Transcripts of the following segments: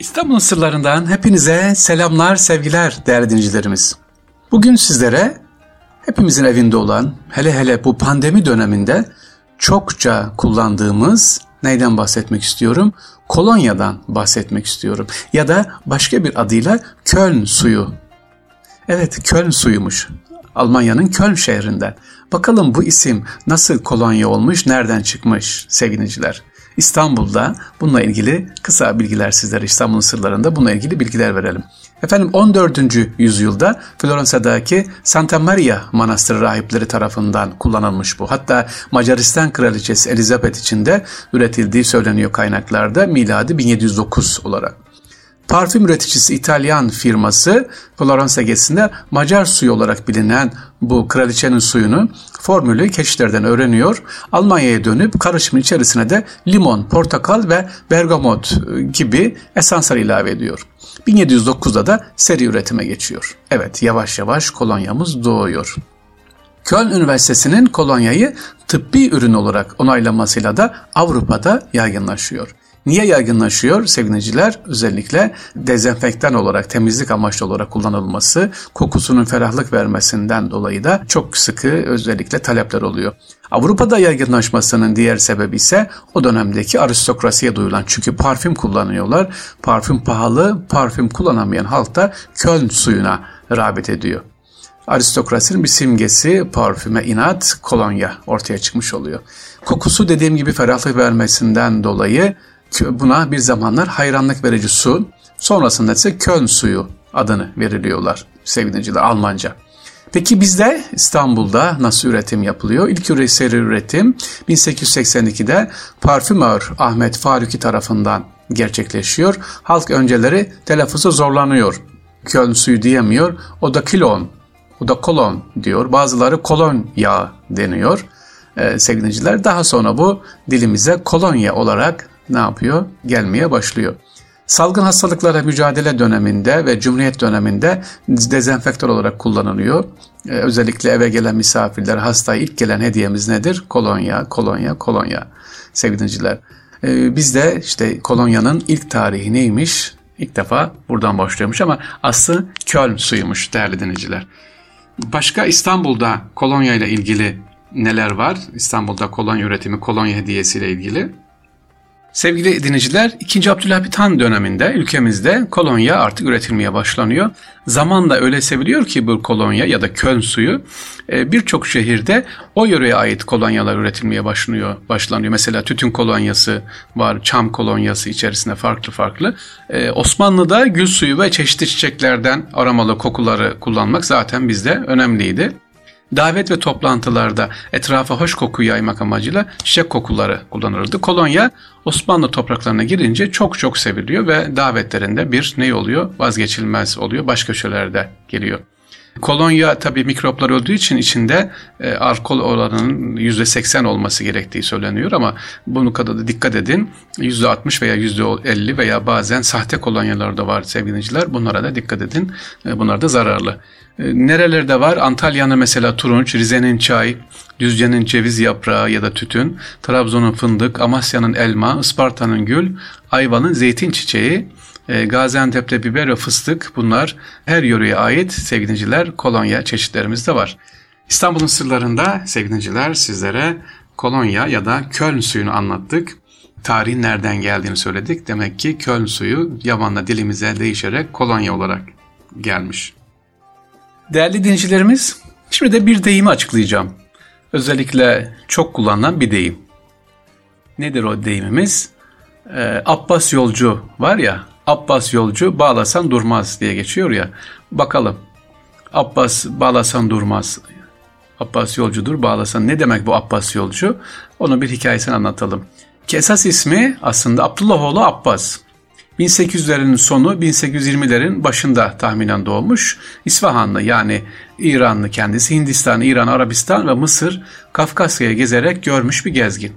İstanbul sırlarından hepinize selamlar, sevgiler değerli dinleyicilerimiz. Bugün sizlere hepimizin evinde olan, hele hele bu pandemi döneminde çokça kullandığımız neyden bahsetmek istiyorum? Kolonyadan bahsetmek istiyorum. Ya da başka bir adıyla Köln suyu. Evet, Köln suyumuş. Almanya'nın Köln şehrinden. Bakalım bu isim nasıl kolonya olmuş, nereden çıkmış sevgiliciler? İstanbul'da bununla ilgili kısa bilgiler sizlere İstanbul'un sırlarında bununla ilgili bilgiler verelim. Efendim 14. yüzyılda Floransa'daki Santa Maria Manastırı rahipleri tarafından kullanılmış bu. Hatta Macaristan Kraliçesi Elizabeth için de üretildiği söyleniyor kaynaklarda miladi 1709 olarak. Parfüm üreticisi İtalyan firması Florence gezisinde Macar suyu olarak bilinen bu kraliçenin suyunu formülü keşişlerden öğreniyor. Almanya'ya dönüp karışımın içerisine de limon, portakal ve bergamot gibi esanslar ilave ediyor. 1709'da da seri üretime geçiyor. Evet yavaş yavaş kolonyamız doğuyor. Köln Üniversitesi'nin kolonyayı tıbbi ürün olarak onaylamasıyla da Avrupa'da yaygınlaşıyor. Niye yaygınlaşıyor sevgiliciler? Özellikle dezenfektan olarak, temizlik amaçlı olarak kullanılması, kokusunun ferahlık vermesinden dolayı da çok sıkı özellikle talepler oluyor. Avrupa'da yaygınlaşmasının diğer sebebi ise o dönemdeki aristokrasiye duyulan çünkü parfüm kullanıyorlar. Parfüm pahalı, parfüm kullanamayan halk da Köln suyuna rağbet ediyor aristokrasinin bir simgesi parfüme inat kolonya ortaya çıkmış oluyor. Kokusu dediğim gibi ferahlık vermesinden dolayı buna bir zamanlar hayranlık verici su, sonrasında ise Köln suyu adını veriliyorlar sevgiliciler Almanca. Peki bizde İstanbul'da nasıl üretim yapılıyor? İlk seri üretim 1882'de parfümör Ahmet Faruki tarafından gerçekleşiyor. Halk önceleri telaffuzu zorlanıyor. Köln suyu diyemiyor. O da kilon, o da kolon diyor. Bazıları kolon yağı deniyor ee, sevgiliciler. Daha sonra bu dilimize kolonya olarak ne yapıyor? Gelmeye başlıyor. Salgın hastalıklara mücadele döneminde ve Cumhuriyet döneminde dezenfektör olarak kullanılıyor. Ee, özellikle eve gelen misafirler, hastaya ilk gelen hediyemiz nedir? Kolonya, kolonya, kolonya sevgiliciler. Ee, bizde işte kolonyanın ilk tarihi neymiş? İlk defa buradan başlıyormuş ama aslı Köln suyumuş değerli dinleyiciler. Başka İstanbul'da kolonya ile ilgili neler var? İstanbul'da kolonya üretimi, kolonya hediyesiyle ilgili. Sevgili dinleyiciler, 2. Abdülhamit Han döneminde ülkemizde kolonya artık üretilmeye başlanıyor. Zamanla öyle seviliyor ki bu kolonya ya da köln suyu e, birçok şehirde o yöreye ait kolonyalar üretilmeye başlanıyor. başlanıyor. Mesela tütün kolonyası var, çam kolonyası içerisinde farklı farklı. E, Osmanlı'da gül suyu ve çeşitli çiçeklerden aromalı kokuları kullanmak zaten bizde önemliydi. Davet ve toplantılarda etrafa hoş koku yaymak amacıyla çiçek kokuları kullanılırdı. Kolonya Osmanlı topraklarına girince çok çok seviliyor ve davetlerinde bir ne oluyor? Vazgeçilmez oluyor. Başka köşelerde geliyor. Kolonya tabii mikroplar öldüğü için içinde e, alkol oranının %80 olması gerektiği söyleniyor ama bunu kadar da dikkat edin. %60 veya %50 veya bazen sahte kolonyalar da var sevgiliciler. Bunlara da dikkat edin. E, bunlar da zararlı. E, nerelerde var? Antalya'nın mesela turunç, Rize'nin çay, Düzce'nin ceviz yaprağı ya da tütün, Trabzon'un fındık, Amasya'nın elma, Isparta'nın gül, Ayva'nın zeytin çiçeği, Gaziantep'te biber ve fıstık bunlar her yöreye ait sevgiliciler kolonya çeşitlerimiz de var. İstanbul'un sırlarında sevgiliciler sizlere kolonya ya da Köln suyunu anlattık. Tarihin nereden geldiğini söyledik. Demek ki Köln suyu yamanla dilimize değişerek kolonya olarak gelmiş. Değerli dinleyicilerimiz, şimdi de bir deyimi açıklayacağım. Özellikle çok kullanılan bir deyim. Nedir o deyimimiz? Ee, Abbas yolcu var ya, Abbas yolcu bağlasan durmaz diye geçiyor ya. Bakalım. Abbas bağlasan durmaz. Abbas yolcudur bağlasan. Ne demek bu Abbas yolcu? Onun bir hikayesini anlatalım. Ki esas ismi aslında Abdullahoğlu Abbas. 1800'lerin sonu 1820'lerin başında tahminen doğmuş. İsfahanlı yani İranlı kendisi Hindistan, İran, Arabistan ve Mısır, Kafkasya'ya gezerek görmüş bir gezgin.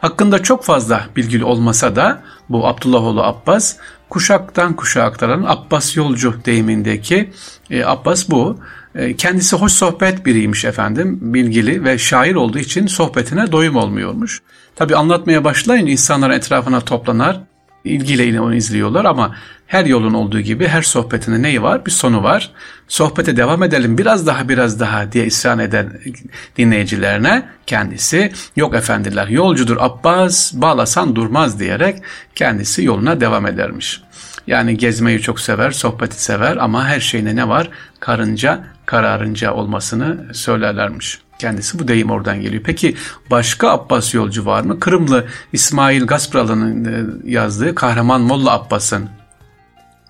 Hakkında çok fazla bilgili olmasa da bu Abdullahoğlu Abbas kuşaktan kuşağa aktaran Abbas yolcu deyimindeki e, Abbas bu. E, kendisi hoş sohbet biriymiş efendim, bilgili ve şair olduğu için sohbetine doyum olmuyormuş. Tabi anlatmaya başlayın insanlar etrafına toplanar, ilgiyle onu izliyorlar ama her yolun olduğu gibi her sohbetinde neyi var? Bir sonu var. Sohbete devam edelim biraz daha biraz daha diye isyan eden dinleyicilerine kendisi yok efendiler yolcudur Abbas bağlasan durmaz diyerek kendisi yoluna devam edermiş. Yani gezmeyi çok sever, sohbeti sever ama her şeyine ne var? Karınca, kararınca olmasını söylerlermiş. Kendisi bu deyim oradan geliyor. Peki başka Abbas yolcu var mı? Kırımlı İsmail Gaspralı'nın e, yazdığı Kahraman Molla Abbas'ın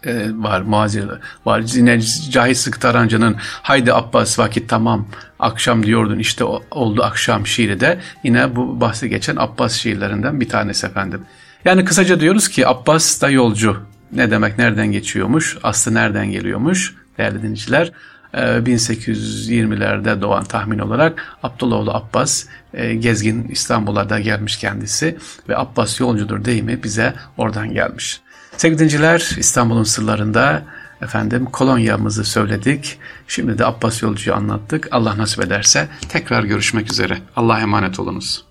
e, var muazir var yine Cahit Sık Tarancı'nın haydi Abbas vakit tamam akşam diyordun işte oldu akşam şiiri de yine bu bahsi geçen Abbas şiirlerinden bir tanesi efendim. Yani kısaca diyoruz ki Abbas da yolcu. Ne demek nereden geçiyormuş? Aslı nereden geliyormuş? Değerli dinleyiciler 1820'lerde ee, doğan tahmin olarak Abdullahoğlu Abbas e, gezgin İstanbul'a gelmiş kendisi ve Abbas yolcudur deyimi bize oradan gelmiş. Sevgili dinciler İstanbul'un sırlarında efendim kolonyamızı söyledik. Şimdi de Abbas yolcuyu anlattık. Allah nasip ederse tekrar görüşmek üzere. Allah'a emanet olunuz.